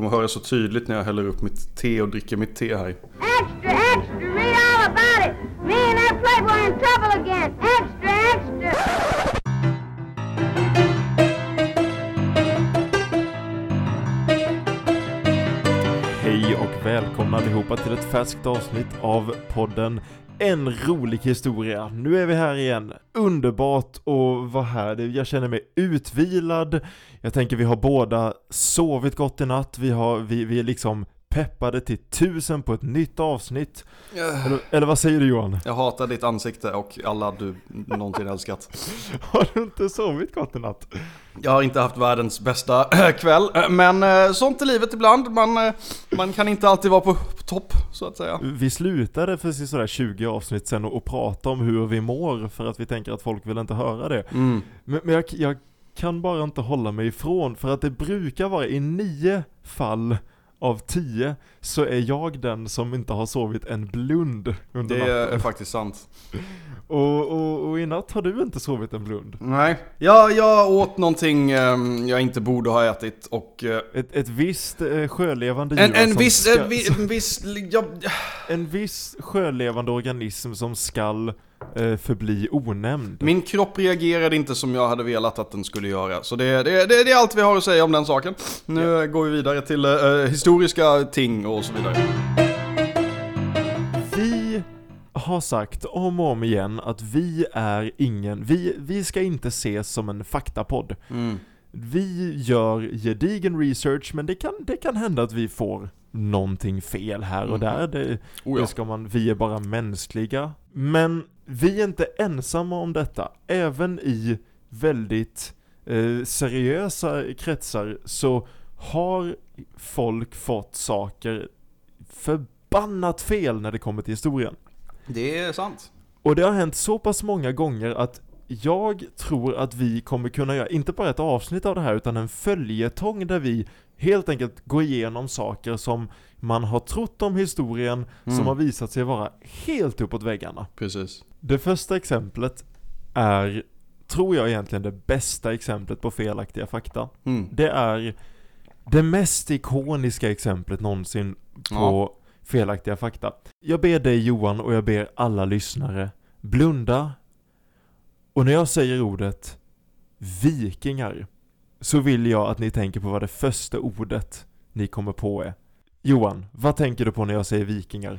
kommer höra så tydligt när jag häller upp mitt te och dricker mitt te här. Extra, extra, read all about it. Me and that playboy in trouble again. Extra, extra. Hej och välkomna allihopa till ett färskt avsnitt av podden en rolig historia. Nu är vi här igen. Underbart att vara här. Jag känner mig utvilad. Jag tänker vi har båda sovit gott i natt. Vi, har, vi, vi är liksom peppade till tusen på ett nytt avsnitt. Eller, eller vad säger du Johan? Jag hatar ditt ansikte och alla du någonsin älskat. Har du inte sovit gott i natt? Jag har inte haft världens bästa kväll, men eh, sånt är livet ibland. Man, eh, man kan inte alltid vara på topp, så att säga. Vi slutade för sådär 20 avsnitt sen och, och prata om hur vi mår för att vi tänker att folk vill inte höra det. Mm. Men, men jag, jag kan bara inte hålla mig ifrån för att det brukar vara i nio fall av tio så är jag den som inte har sovit en blund under Det natten. är faktiskt sant. Och, och, och i natt har du inte sovit en blund. Nej. Ja, jag åt någonting eh, jag inte borde ha ätit och... Eh, Ett, ett visst eh, sjölevande djur en, en som viss... ska, En, vi- en viss... En viss sjölevande organism som skall förbli onämnd. min kropp reagerade inte som jag hade velat att den skulle göra. Så det, det, det, det är allt vi har att säga om den saken. Nu går vi vidare till eh, historiska ting och så vidare. Vi har sagt om och om igen att vi är ingen, vi, vi ska inte ses som en faktapodd. Mm. Vi gör gedigen research men det kan, det kan hända att vi får någonting fel här och Mhm. där. Det, Oh ja. ska man, vi är bara mänskliga. Men vi är inte ensamma om detta. Även i väldigt eh, seriösa kretsar så har folk fått saker förbannat fel när det kommer till historien. Det är sant. Och det har hänt så pass många gånger att jag tror att vi kommer kunna göra, inte bara ett avsnitt av det här, utan en följetong där vi helt enkelt går igenom saker som man har trott om historien, som Mm. har visat sig vara helt uppåt väggarna. Precis. Det första exemplet är, tror jag egentligen det bästa exemplet på felaktiga fakta. Mm. Det är det mest ikoniska exemplet någonsin på felaktiga fakta. Jag ber dig Johan och jag ber alla lyssnare blunda och när jag säger ordet vikingar så vill jag att ni tänker på vad det första ordet ni kommer på är. Johan, vad tänker du på när jag säger vikingar?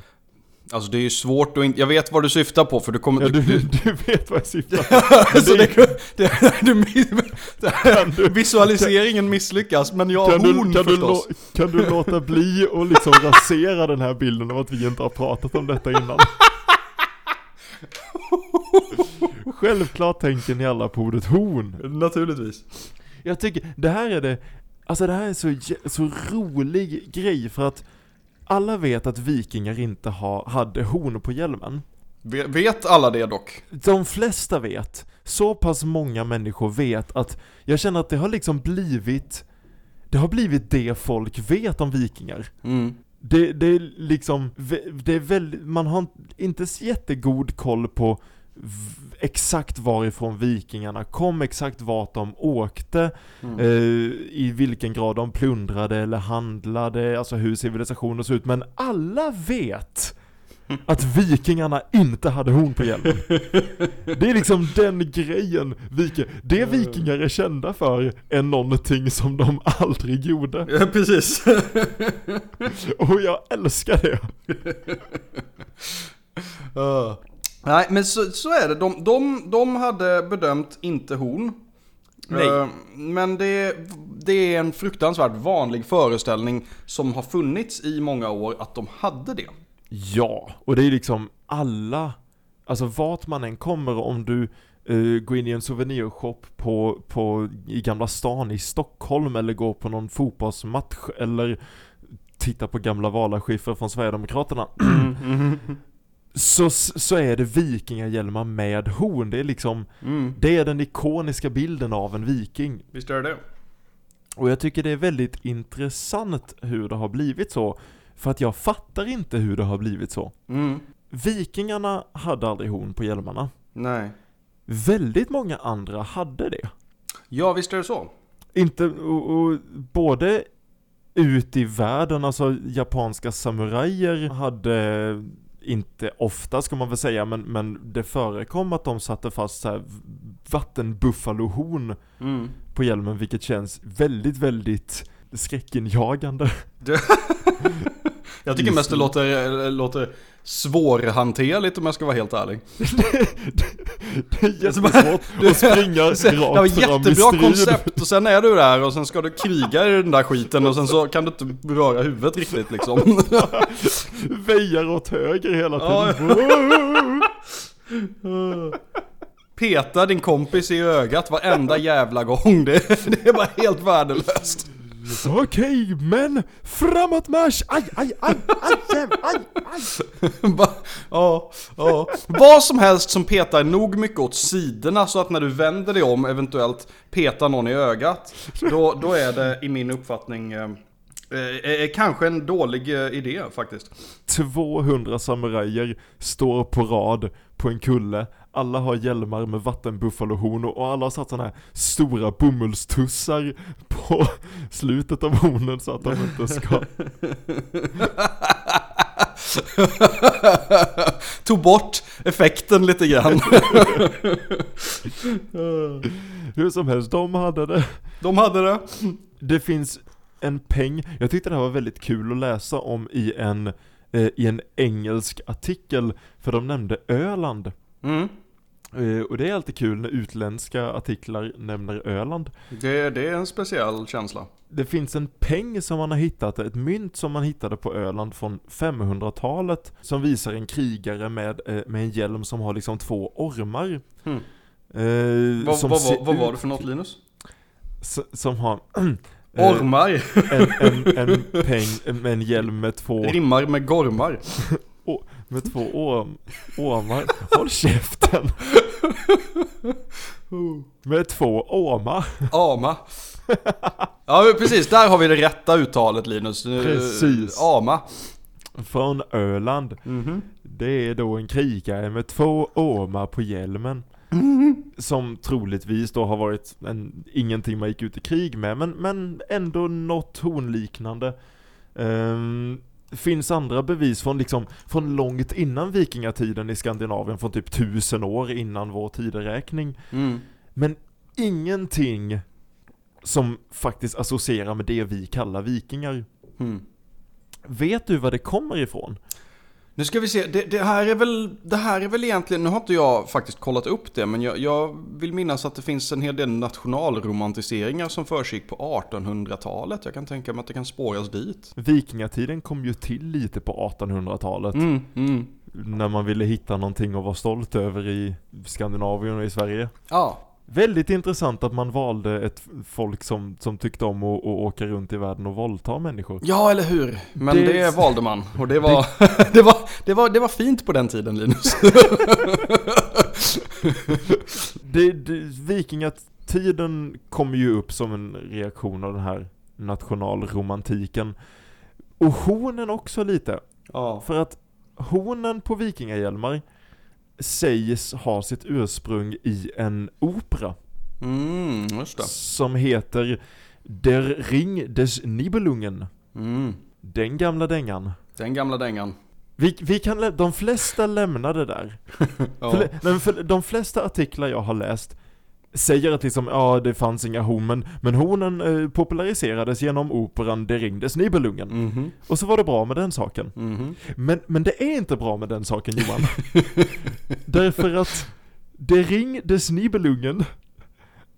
Alltså det är ju svårt att inte... Jag vet vad du syftar på för du kommer... Ja, du, du, du vet vad jag syftar på. alltså det- det, det, du, du- visualiseringen misslyckas men jag har Kan du, horn kan, du förstås. lå, kan du låta bli och liksom rasera den här bilden av att vi inte har pratat om detta innan? Självklart tänker ni alla på ordet horn. Naturligtvis. Jag tycker, det här är det, alltså det här är så, så rolig grej för att alla vet att vikingar inte ha, hade horn på hjälmen. Ve- Vet alla det dock? De flesta vet, så pass många människor vet att jag känner att det har liksom blivit, det har blivit det folk vet om vikingar. Mm. Det, det är liksom, det är väldigt, man har inte jättegod koll på exakt varifrån vikingarna kom, exakt vart de åkte, Mm. eh, i vilken grad de plundrade eller handlade, alltså hur civilisationen såg ut, men alla vet att vikingarna inte hade horn på hjälmen. Det är liksom den grejen, viking, det vikingar är kända för är någonting som de aldrig gjorde. Ja, precis. Och jag älskar det. Uh. Nej men så, så är det, de, de, de hade bedömt inte horn. Nej. Eh, men det, det är en fruktansvärt vanlig föreställning som har funnits i många år att de hade det. Ja, och det är liksom alla, alltså vart man än kommer om du eh, går in i en souvenirshop på, på, i Gamla stan i Stockholm eller går på någon fotbollsmatch eller tittar på gamla valaffischer från Sverigedemokraterna så, så är det vikingahjälmar med horn, det är liksom, Mm. det är den ikoniska bilden av en viking. Visst är det? Och jag tycker det är väldigt intressant hur det har blivit så, för att jag fattar inte hur det har blivit så. Mm. Vikingarna hade aldrig horn på hjälmarna. Nej. Väldigt många andra hade det. Ja visst är det så. Inte, och, och både ut i världen, alltså japanska samurajer hade inte ofta ska man väl säga, men, men det förekom att de satte fast så här vattenbuffalohorn Mm. på hjälmen, vilket känns väldigt, väldigt skräckinjagande. Jag tycker mest det låter, eh, låter svårhanterligt om jag ska vara helt ärlig. Det är jättesvårt att springa Det var rakt fram i jättebra strid. koncept och sen är du där och sen ska du kriga i den där skiten och sen så kan du inte röra huvudet riktigt liksom. Väjar åt höger hela Ja, tiden. Peta din kompis i ögat varenda jävla gång. Det, det är bara helt värdelöst. Okej, men framåt marsch! Aj, aj, aj, aj, aj, aj! Ja, ja. Vad som helst som petar nog mycket åt sidorna så att när du vänder dig om eventuellt petar någon i ögat. Då, då är det i min uppfattning eh, eh, kanske en dålig eh, idé faktiskt. 200 samurajer står på rad på en kulle. Alla har hjälmar med vattenbuffalohorn och alla har satt sådana här stora bomullstussar på slutet av hornen så att de inte ska... Tog bort effekten lite grann. Hur som helst, de hade det. De hade det. Det finns en peng, jag tyckte det här var väldigt kul att läsa om i en, eh, i en engelsk artikel, för de nämnde Öland. Mm. Eh, och det är alltid kul när utländska artiklar nämner Öland. Det, det är en speciell känsla. Det finns en peng som man har hittat, ett mynt som man hittade på Öland från 500-talet Som visar en krigare med, eh, med en hjälm som har liksom två ormar Hmm. eh, Vad, vad, vad, vad var det för något Linus? Som har eh, Ormar. en, en, en peng med en hjälm med två, Rimmar med gormar. med två orm, ormar Håll käften! Med två ormar Ama. Ja men precis, där har vi det rätta uttalet Linus. Nu- Precis. Ama. från Öland Mhm. Det är då en krigare med två ormar på hjälmen. Som troligtvis då har varit en, ingenting man gick ut i krig med, men, men ändå något hornliknande. Um, finns andra bevis från liksom, från långt innan vikingatiden i Skandinavien, från typ tusen år innan vår tideräkning. Mm. Men ingenting som faktiskt associerar med det vi kallar vikingar. Mm. Vet du var det kommer ifrån? Nu ska vi se, det, det, här är väl, det här är väl egentligen, nu har inte jag faktiskt kollat upp det, men jag, jag vill minnas att det finns en hel del nationalromantiseringar som försiggick på 1800-talet. Jag kan tänka mig att det kan spåras dit. Vikingatiden kom ju till lite på 1800-talet. Mm, mm. När man ville hitta någonting att vara stolt över i Skandinavien och i Sverige. Ja, Väldigt intressant att man valde ett folk som, som tyckte om att, att åka runt i världen och våldta människor. ja eller hur. Men Det- det, valde man. Och det var, det, var, det, var, det var fint på den tiden Linus. Det, det, vikingatiden kom ju upp som en reaktion av den här nationalromantiken. Och hornen också lite. ja. För att hornen på vikingahjälmar sägs ha sitt ursprung i en opera. Mm. Som heter Der Ring des Nibelungen. Mm. Den gamla dängan. Den gamla dängan. Vi, vi kan de flesta lämnar det där. Ja. För, men för de flesta artiklar jag har läst säger att liksom, ja det fanns inga horn, men, hornen eh, populariserades genom operan Der Ring des Nibelungen. Mhm, Och så var det bra med den saken. mhm. Men, men det är inte bra med den saken Johan. Därför att Der Ring des Nibelungen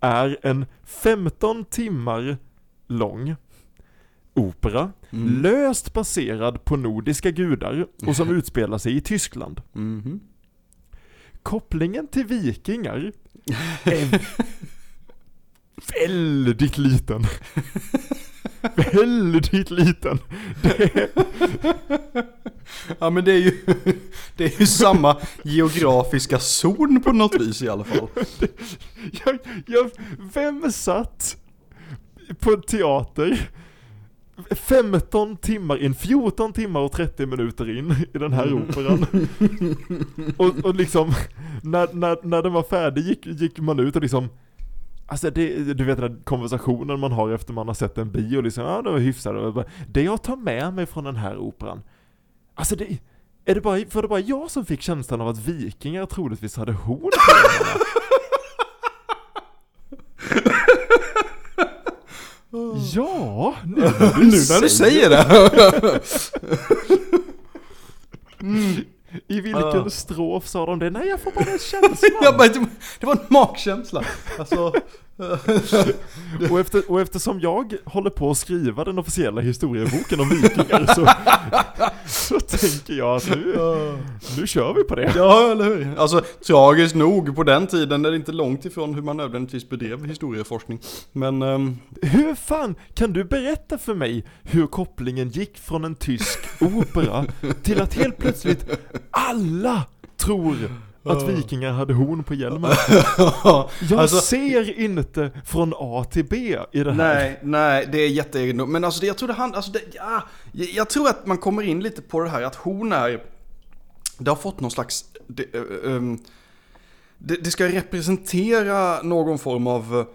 är en 15 timmar lång opera, Mm. löst baserad på nordiska gudar och som utspelar sig i Tyskland. Mhm. Kopplingen till vikingar är väldigt liten. väldigt liten. Det är, Ja men det är ju, det är ju samma geografiska zon på något vis i alla fall. jag, jag, vem satt på teater 15 timmar in, 14 timmar och 30 minuter in i den här operan. och, och liksom, när, när, när den var färdig gick, gick man ut och liksom Alltså det, du vet den där konversationen man har efter man har sett en bio liksom, ja det var hyfsat, det jag tar med mig från den här operan, alltså det, är det bara, var det bara jag som fick känslan av att vikingar troligtvis hade horn på Ja, nu Nu när du säger det! I vilken Ah. strof sa de det? Nej jag får bara en känsla. bara, det var en magkänsla. Alltså, och, efter, och eftersom jag håller på att skriva den officiella historieboken om vikingar så, så tänker jag att nu, nu kör vi på det. ja, eller hur? Alltså, tragiskt nog, på den tiden är det inte långt ifrån hur man nödvändigtvis bedrev historieforskning. Men, ehm, Hur fan kan du berätta för mig hur kopplingen gick från en tysk opera till att helt plötsligt alla tror att vikingar hade horn på hjälmen? Jag Alltså- ser inte från A till B i det här. Nej, nej, det är jätteegendomligt. Men alltså det, jag tror det han, alltså det, ja, jag, tror att man kommer in lite på det här att hon är, det har fått någon slags, det, öm, det, det ska representera någon form av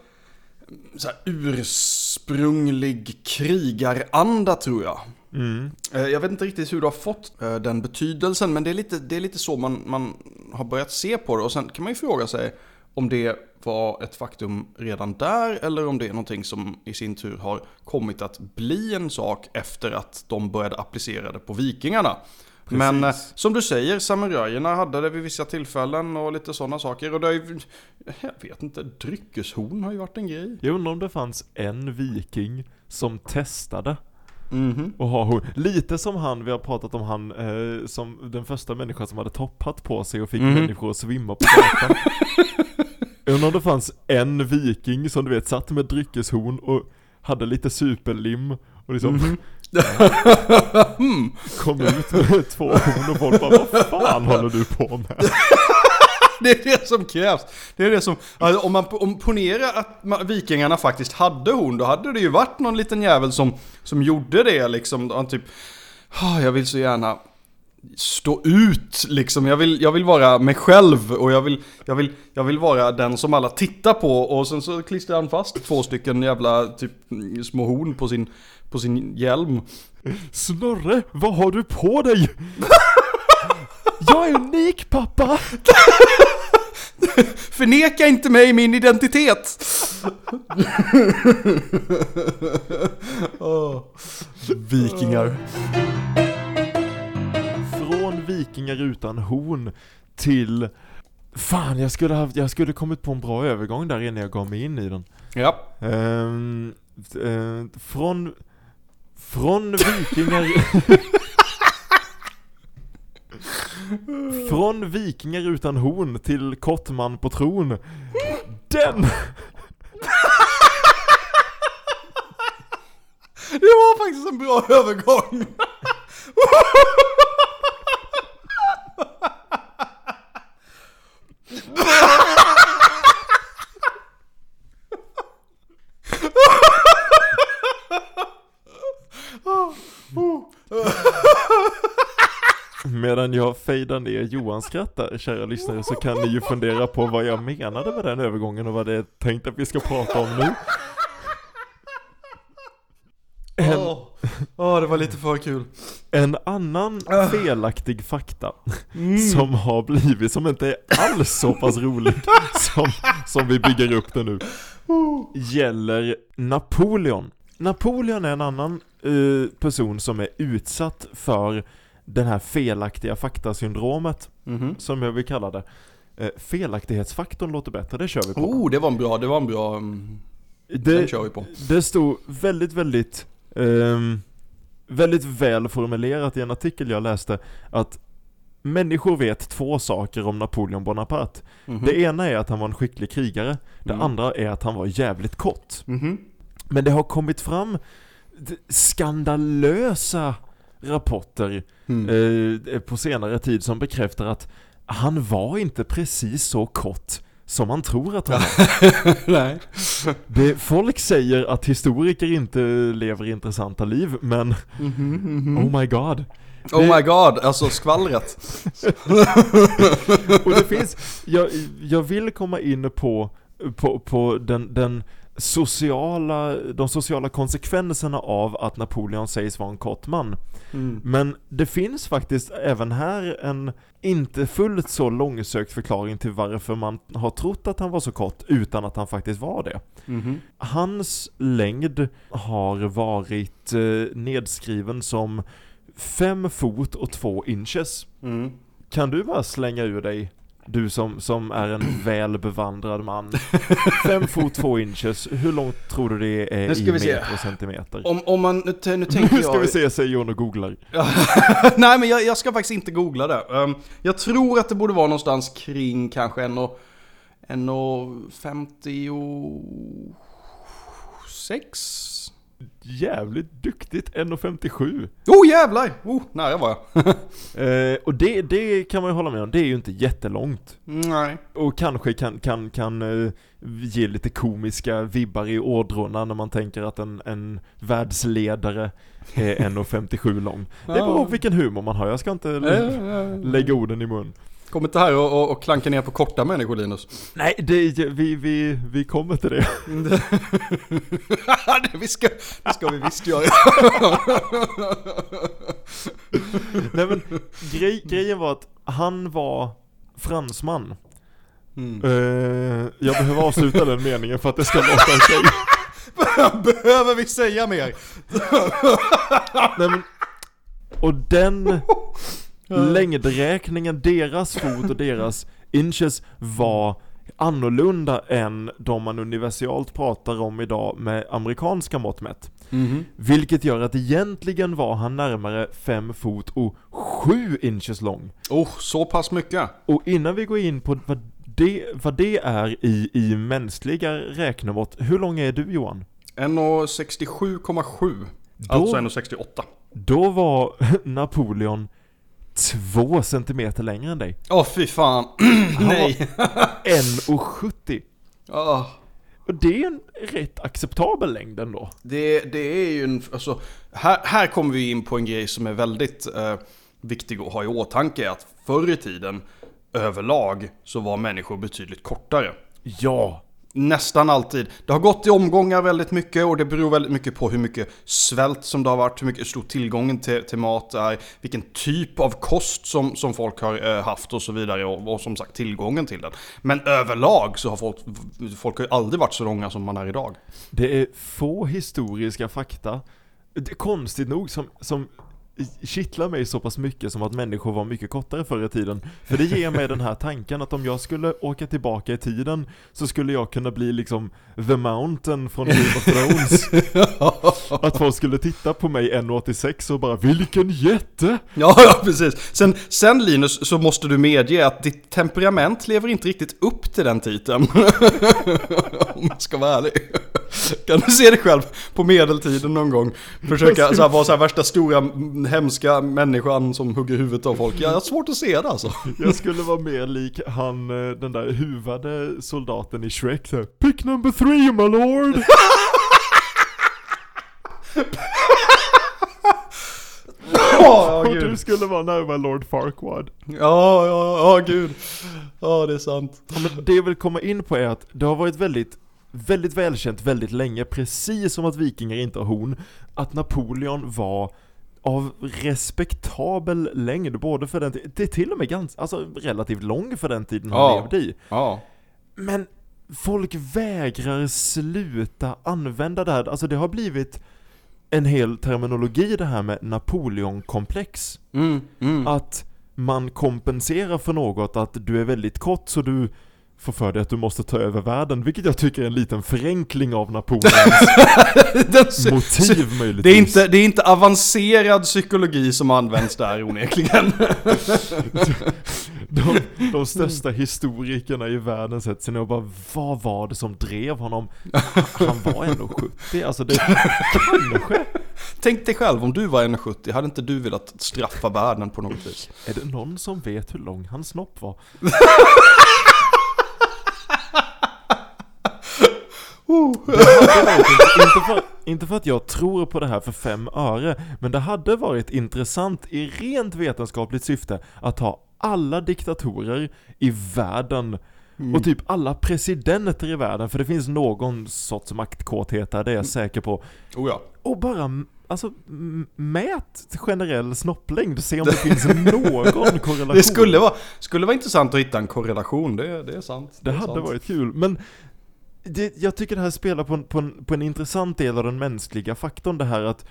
så här, ursprunglig krigaranda tror jag. Mm. Eh, Jag vet inte riktigt hur du har fått eh, den betydelsen, men det är lite, det är lite så man, man har börjat se på det. Och sen kan man ju fråga sig om det var ett faktum redan där, eller om det är någonting som i sin tur har kommit att bli en sak efter att de började applicera det på vikingarna. Men eh, som du säger, samurajerna hade det vid vissa tillfällen och lite sådana saker. Och det är ju, jag vet inte, dryckeshorn har ju varit en grej. Jag undrar om det fanns en viking som testade Mhm. att ha horn. Lite som han, vi har pratat om han, eh, som den första människan som hade topphatt på sig och fick Mhm. människor att svimma på gatan. Undrar om det fanns en viking som du vet satt med dryckeshorn och hade lite superlim och liksom Mhm. kom ut med två horn och folk bara vad fan håller du på med? Det är det som krävs. Det är det som, alltså, om man om ponerar att ma- vikingarna faktiskt hade horn, då hade det ju varit någon liten jävel som, som gjorde det liksom. Han typ, "Ah, jag vill så gärna stå ut liksom. Jag vill, jag vill vara mig själv och jag vill, jag, vill, jag vill vara den som alla tittar på. Och sen så klistrar han fast två stycken jävla typ små horn på sin, på sin hjälm. Snorre, vad har du på dig? Jag är unik pappa! Förneka inte mig min identitet! Åh, Vikingar. Från vikingar utan horn till Fan, jag skulle, ha, jag skulle kommit på en bra övergång där innan jag gav mig in i den. Ja. Ehm, eh, från, från vikingar... från vikingar utan horn till kottman på tron. Den! Det var faktiskt en bra övergång. Fejdar ner Johan skrattar, kära lyssnare, så kan ni ju fundera på vad jag menade med den övergången och vad det är tänkt att vi ska prata om nu. En, Åh, Åh, det var lite för kul. en annan felaktig fakta som har blivit, som inte är alls så pass rolig som, som vi bygger upp det nu, gäller Napoleon. Napoleon är en annan eh, person som är utsatt för den här felaktiga faktasyndromet, Mhm. som jag vill kalla det. Eh, felaktighetsfaktorn låter bättre, det kör vi på. Oh, det var en bra, det var en bra... mm, Den det, kör vi på. det stod väldigt, väldigt, ehm, väldigt väl formulerat i en artikel jag läste att människor vet två saker om Napoleon Bonaparte. Mhm. Det ena är att han var en skicklig krigare, det Mm. andra är att han var jävligt kort. Mhm. Men det har kommit fram skandalösa rapporter Mm. eh, på senare tid som bekräftar att han var inte precis så kort som man tror att han var. Nej. Det, folk säger att historiker inte lever intressanta liv, men oh my god. Oh Det- my god, alltså skvallret. Och det finns, jag, jag vill komma in på på, på den, den sociala, de sociala konsekvenserna av att Napoleon sägs vara en kort man. Mm. Men det finns faktiskt även här en inte fullt så långsökt förklaring till varför man har trott att han var så kort utan att han faktiskt var det. Mhm. Hans längd har varit eh, nedskriven som 5 fot och 2 inches. Mm. Kan du bara slänga ur dig, du som, som är en väl bevandrad man. 5 fot 2 inches, hur långt tror du det är Nu i ska vi se. meter och centimeter? Om, om man, nu, t- nu tänker Nu ska jag... vi se, säger Jon och googlar. Nej men jag, jag ska faktiskt inte googla det. Ehm, jag tror att det borde vara någonstans kring kanske en och, en och 56? Jävligt duktigt, 1,57. Oh jävlar! Oh, nära var jag. Eh, och det, det kan man ju hålla med om, det är ju inte jättelångt. Nej. Och kanske kan, kan, kan eh, ge lite komiska vibbar i ådrorna när man tänker att en, en världsledare är 1,57 lång. Det beror på vilken humor man har, jag ska inte lä- lägga orden i mun. Kom inte här och, och, och klanka ner på korta människor Linus. Nej, det, vi, vi, vi kommer till det. det, vi ska, det ska vi visst göra. Nej men, grej, grejen var att han var fransman. Mm. Eh, jag behöver avsluta den meningen för att det ska låta okej. Behöver vi säga mer? Nej men, och den längdräkningen, deras fot och deras inches var annorlunda än de man universalt pratar om idag med amerikanska mått mätt. Mhm. Vilket gör att egentligen var han närmare 5 fot och 7 inches lång. Oh, så pass mycket? Och innan vi går in på vad det, vad det är i, i mänskliga räknemått, hur lång är du Johan? 1,67,7. Då- Alltså 1,68. Då var Napoleon två centimeter längre än dig. Åh fy fan. Nej. 1,70. Ah. Och det är en rätt acceptabel längd ändå. Det, det är ju en, alltså, här, här kommer vi in på en grej som är väldigt eh, viktig att ha i åtanke. Att förr i tiden, överlag, så var människor betydligt kortare. Ja. Nästan alltid. Det har gått i omgångar väldigt mycket och det beror väldigt mycket på hur mycket svält som det har varit, hur mycket stor tillgången till, till mat är, vilken typ av kost som, som folk har eh, haft och så vidare och, och som sagt tillgången till den. Men överlag så har folk, folk har ju aldrig varit så långa som man är idag. Det är få historiska fakta, det är konstigt nog, som, som kittlar mig så pass mycket som att människor var mycket kortare förr i tiden. För det ger mig den här tanken att om jag skulle åka tillbaka i tiden så skulle jag kunna bli liksom The Mountain från Game of Thrones. Att folk skulle titta på mig 1,86 och bara 'Vilken jätte!' Ja, ja precis. Sen, sen Linus så måste du medge att ditt temperament lever inte riktigt upp till den titeln. Om man ska vara ärlig. Kan du se dig själv på medeltiden någon gång? Försöka så här, vara så här värsta stora hemska människan som hugger huvudet av folk. Jag har svårt att se det alltså. Jag skulle vara mer lik han, eh, den där huvade soldaten i Shrek så här, Pick number three my lord! Ja, Och du skulle vara närmare Lord Farquaad. Ja, ja, ja, gud. Ja, det är sant. Ja, men det jag vill komma in på är att det har varit väldigt, väldigt välkänt väldigt länge, precis som att vikingar inte har horn, att Napoleon var av respektabel längd, både för den tiden, det är till och med ganska, alltså relativt lång för den tiden han Ja. levde i. Ja. Men folk vägrar sluta använda det här, alltså det har blivit en hel terminologi det här med Napoleonkomplex. Mm, mm. Att man kompenserar för något, att du är väldigt kort så du får för dig att du måste ta över världen, vilket jag tycker är en liten förenkling av Napoleons motiv möjligtvis. Det är, inte, det är inte avancerad psykologi som används där onekligen. De, de största historikerna i världen sätter sig ner och bara Vad var det som drev honom? Han var ändå 70, alltså det kanske Tänk dig själv om du var 1,70, hade inte du velat straffa världen på något vis? Är det någon som vet hur lång hans snopp var? Det hade varit int- inte, för, inte för att jag tror på det här för fem öre, men det hade varit intressant i rent vetenskapligt syfte att ha alla diktatorer i världen Mm. Och typ alla presidenter i världen, för det finns någon sorts maktkåthet där, det är jag säker på. Oh ja. Och bara, alltså, mät generell snopplängd, se om det finns någon korrelation. Det skulle vara, skulle vara intressant att hitta en korrelation, det, det är sant. Det är hade sant. varit kul, men det, jag tycker det här spelar på en, på, en, på en intressant del av den mänskliga faktorn det här att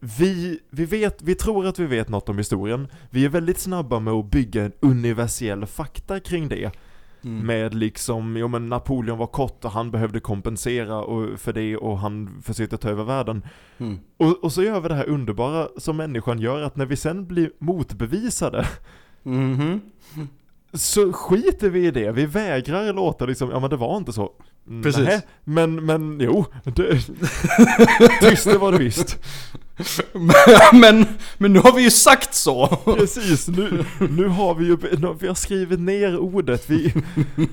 vi, vi vet, vi tror att vi vet något om historien, vi är väldigt snabba med att bygga en universell fakta kring det. Mm. Med liksom, jo men Napoleon var kort och han behövde kompensera och, för det och han försökte ta över världen. Mm. Och, och så gör vi det här underbara som människan gör att när vi sen blir motbevisade Mhm. så skiter vi i det, vi vägrar låta liksom, ja men det var inte så. Mm, Precis. nähä, men, men jo, det, tyst det var det visst. men, men nu har vi ju sagt så! Precis, nu, nu har vi ju, nu, vi har skrivit ner ordet, vi...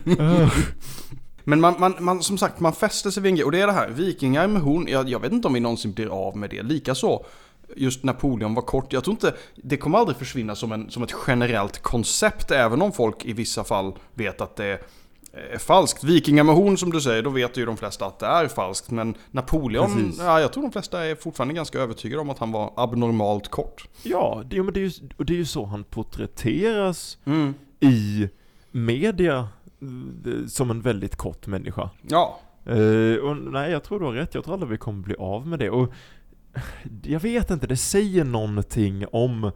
Ugh. Men man, man, man, som sagt, man fäster sig vid en grej. Och det är det här, vikingar med horn, jag, jag vet inte om vi någonsin blir av med det. Likaså, just Napoleon var kort. Jag tror inte, det kommer aldrig försvinna som, en, som ett generellt koncept. Även om folk i vissa fall vet att det är falskt. Vikingar med horn som du säger, då vet ju de flesta att det är falskt. Men Napoleon, Precis. ja, jag tror de flesta är fortfarande ganska övertygade om att han var abnormalt kort. Ja, det, men det, är ju, det är ju så han porträtteras Mm. i media eh, som en väldigt kort människa. Ja, Eh, och nej, jag tror du har rätt. Jag tror aldrig vi kommer bli av med det. Och jag vet inte, det säger någonting om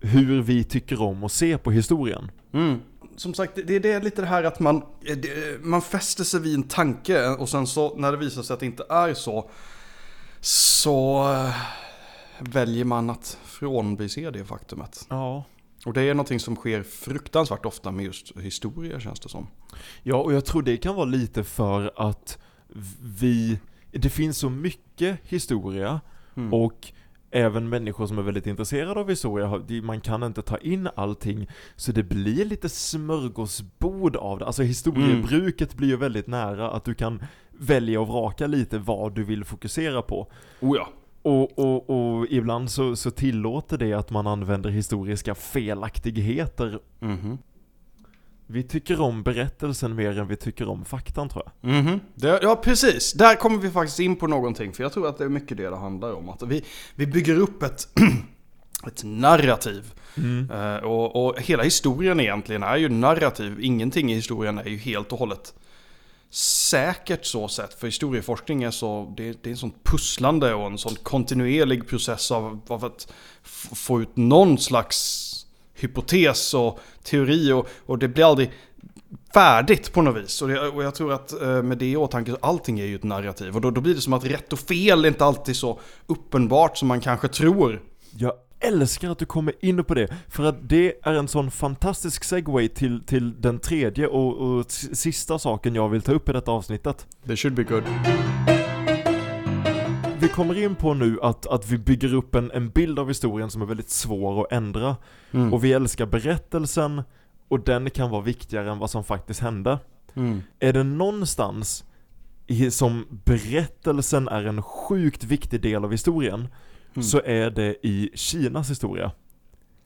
hur vi tycker om att se på historien. Mm. Som sagt, det, det är lite det här att man, eh, det, man fäster sig vid en tanke och sen så när det visar sig att det inte är så så eh, väljer man att frånvisa det faktumet. Ja. Och det är någonting som sker fruktansvärt ofta med just historia känns det som. Ja, och jag tror det kan vara lite för att vi, det finns så mycket historia Mm. och även människor som är väldigt intresserade av historia, man kan inte ta in allting, så det blir lite smörgåsbord av det. Alltså historiebruket blir ju väldigt nära att du kan välja och vraka lite vad du vill fokusera på. Oh ja. Och, och, och ibland så, så tillåter det att man använder historiska felaktigheter. Mhm. Vi tycker om berättelsen mer än vi tycker om faktan tror jag. Mhm. Det, ja, precis. Där kommer vi faktiskt in på någonting. För jag tror att det är mycket det det handlar om. Att vi, vi bygger upp ett, ett narrativ. Eh, och, och hela historien egentligen är ju narrativ. Ingenting i historien är ju helt och hållet säkert så sett. För historieforskning är så, det, det är en sån pusslande och en sån kontinuerlig process av, av att få ut någon slags hypotes och teori och, och det blir aldrig färdigt på något vis. Och, det, och jag tror att eh, med det i åtanke, allting är ju ett narrativ. Och då, då blir det som att rätt och fel är inte alltid så uppenbart som man kanske tror. Jag älskar att du kommer in på det, för att det är en sån fantastisk segway till, till den tredje och, och sista saken jag vill ta upp i detta avsnittet. Det should be good. Vi kommer in på nu att, att vi bygger upp en, en bild av historien som är väldigt svår att ändra. Mm. Och vi älskar berättelsen, och den kan vara viktigare än vad som faktiskt hände. Mm. Är det någonstans i, som berättelsen är en sjukt viktig del av historien, Mm. så är det i Kinas historia.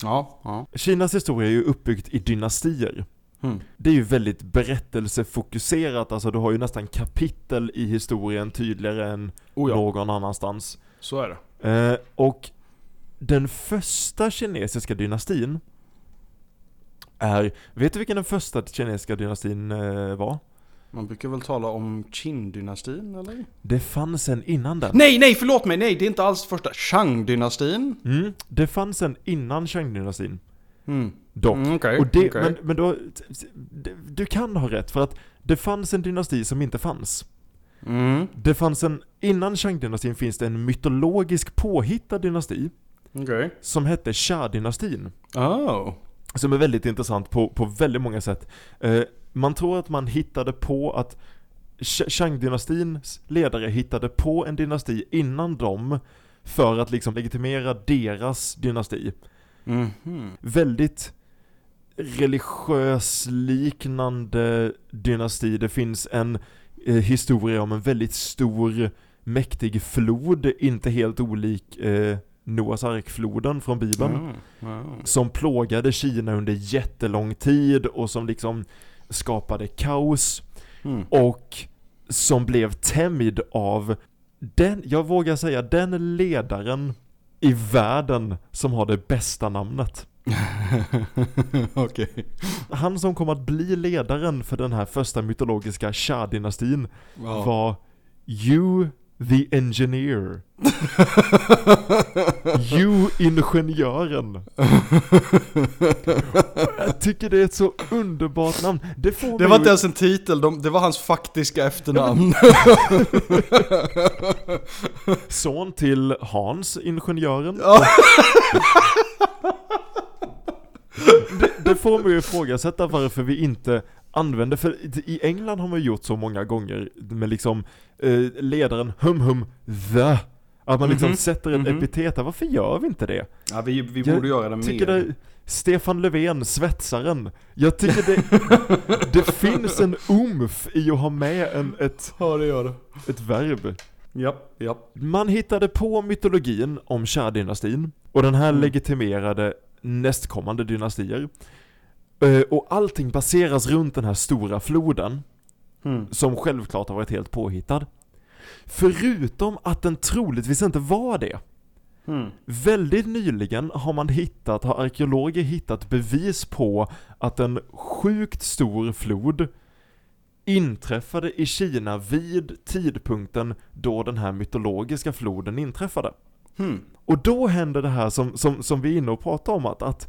Ja, ja. Kinas historia är ju uppbyggt i dynastier. Mm. Det är ju väldigt berättelsefokuserat, alltså du har ju nästan kapitel i historien tydligare än Oh ja, någon annanstans. så är det. Eh, och den första kinesiska dynastin är, vet du vilken den första kinesiska dynastin eh, var? Man brukar väl tala om Qin-dynastin eller? Det fanns en innan den. Nej, nej, förlåt mig, nej, det är inte alls första. Shang-dynastin. Mm, det fanns en innan Shang-dynastin. Mm. Dock. Mm, okej, och det, okej. men, men då, du kan ha rätt för att det fanns en dynasti som inte fanns. Mm. Det fanns en, innan Shang-dynastin finns det en mytologisk påhittad dynasti Okej. som hette Xia-dynastin. Oh. Som är väldigt intressant på, på väldigt många sätt. Eh, man tror att man hittade på att Shang-dynastins ledare hittade på en dynasti innan dem för att liksom legitimera deras dynasti. Mhm. Väldigt religiös liknande dynasti. Det finns en eh, historia om en väldigt stor mäktig flod, inte helt olik eh, Noas arkfloden från bibeln Mm. Mm. som plågade Kina under jättelång tid och som liksom skapade kaos Mm. och som blev tämjd av den, jag vågar säga, den ledaren i världen som har det bästa namnet. Okej. Han som kom att bli ledaren för den här första mytologiska Shah-dynastin Ja. var You the Engineer. You Ingenjören. Jag tycker det är ett så underbart namn. Det får Det var inte ens en titel, de, det var hans faktiska efternamn. Son till Hans, ingenjören. Ja. det, det får mig att ifrågasätta varför vi inte använder, för i England har man gjort så många gånger med liksom eh, ledaren hum hum the. Att man liksom Mhm, sätter ett mhm. epitet där, varför gör vi inte det? Ja, vi, vi Jag borde göra det Tycker mer. det, Stefan Löfven, svetsaren. Jag tycker det, det finns en umf i att ha med en, ett, Ja, det gör det. ett verb. Japp, japp. Man hittade på mytologin om Shah-dynastin och den här Mm. legitimerade nästkommande dynastier. Eh, Och allting baseras runt den här stora floden, Mm. som självklart har varit helt påhittad. Förutom att den troligtvis inte var det. Mm. Väldigt nyligen har man hittat, har arkeologer hittat bevis på att en sjukt stor flod inträffade i Kina vid tidpunkten då den här mytologiska floden inträffade. Mm. Och då händer det här som, som, som vi är inne och pratar om, att, att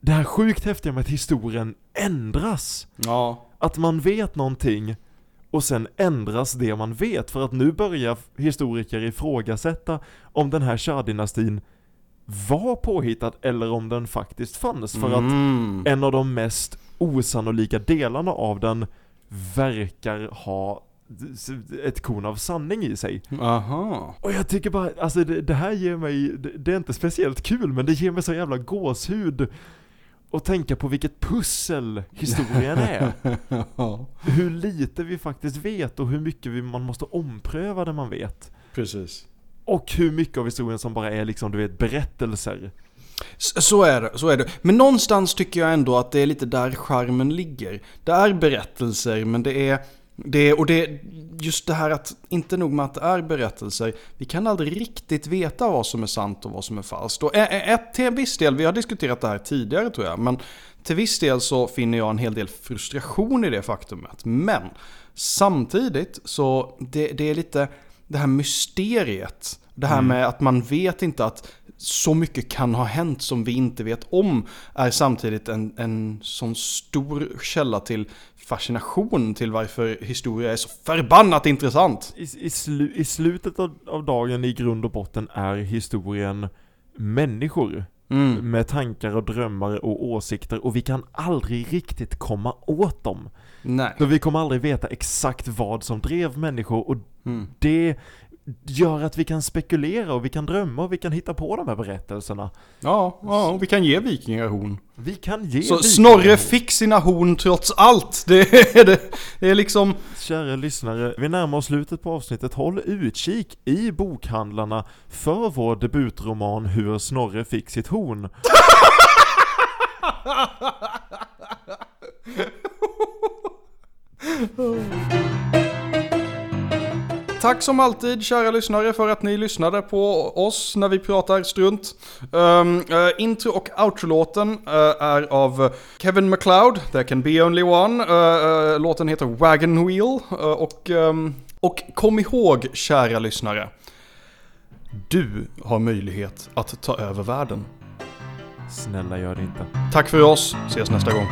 det här sjukt häftiga med att historien ändras. Ja. Att man vet någonting och sen ändras det man vet. För att nu börjar historiker ifrågasätta om den här Shah-dynastin var påhittad eller om den faktiskt fanns. För att Mm. en av de mest osannolika delarna av den verkar ha ett korn av sanning i sig. Aha. Och jag tycker bara, alltså det, det här ger mig, det, det är inte speciellt kul men det ger mig så jävla gåshud. Och tänka på vilket pussel historien är. ja. hur lite vi faktiskt vet och hur mycket vi, man måste ompröva det man vet. Precis. Och hur mycket av historien som bara är liksom, du vet, berättelser. Så är det, så är det. Men någonstans tycker jag ändå att det är lite där charmen ligger. Det är berättelser, men det är... Det och det just det här att, inte nog med att det är berättelser, vi kan aldrig riktigt veta vad som är sant och vad som är falskt. Och ett, till en viss del, vi har diskuterat det här tidigare tror jag, men till viss del så finner jag en hel del frustration i det faktumet. Men samtidigt så, det, det är lite det här mysteriet. Det här med att man vet inte att så mycket kan ha hänt som vi inte vet om är samtidigt en, en sån stor källa till fascination till varför historia är så förbannat intressant. I, i, slu, i slutet av, av dagen i grund och botten är historien människor. Mm. Med tankar och drömmar och åsikter och vi kan aldrig riktigt komma åt dem. Nej. För vi kommer aldrig veta exakt vad som drev människor och Mm. det gör att vi kan spekulera och vi kan drömma och vi kan hitta på de här berättelserna. Ja, ja, och vi kan ge vikingar horn. Vi kan ge Så Snorre fick sina horn trots allt. Det är, det, det är liksom... Kära lyssnare, vi närmar oss slutet på avsnittet. Håll utkik i bokhandlarna för vår debutroman Hur Snorre fick sitt horn. Tack som alltid kära lyssnare för att ni lyssnade på oss när vi pratar strunt. Um, eh, intro och outro-låten eh, är av Kevin MacLeod, There Can Be Only One. Eh, låten heter Wagon Wheel. och, ehm, och kom ihåg kära lyssnare, du har möjlighet att ta över världen. Snälla gör det inte. Tack för oss, ses nästa gång.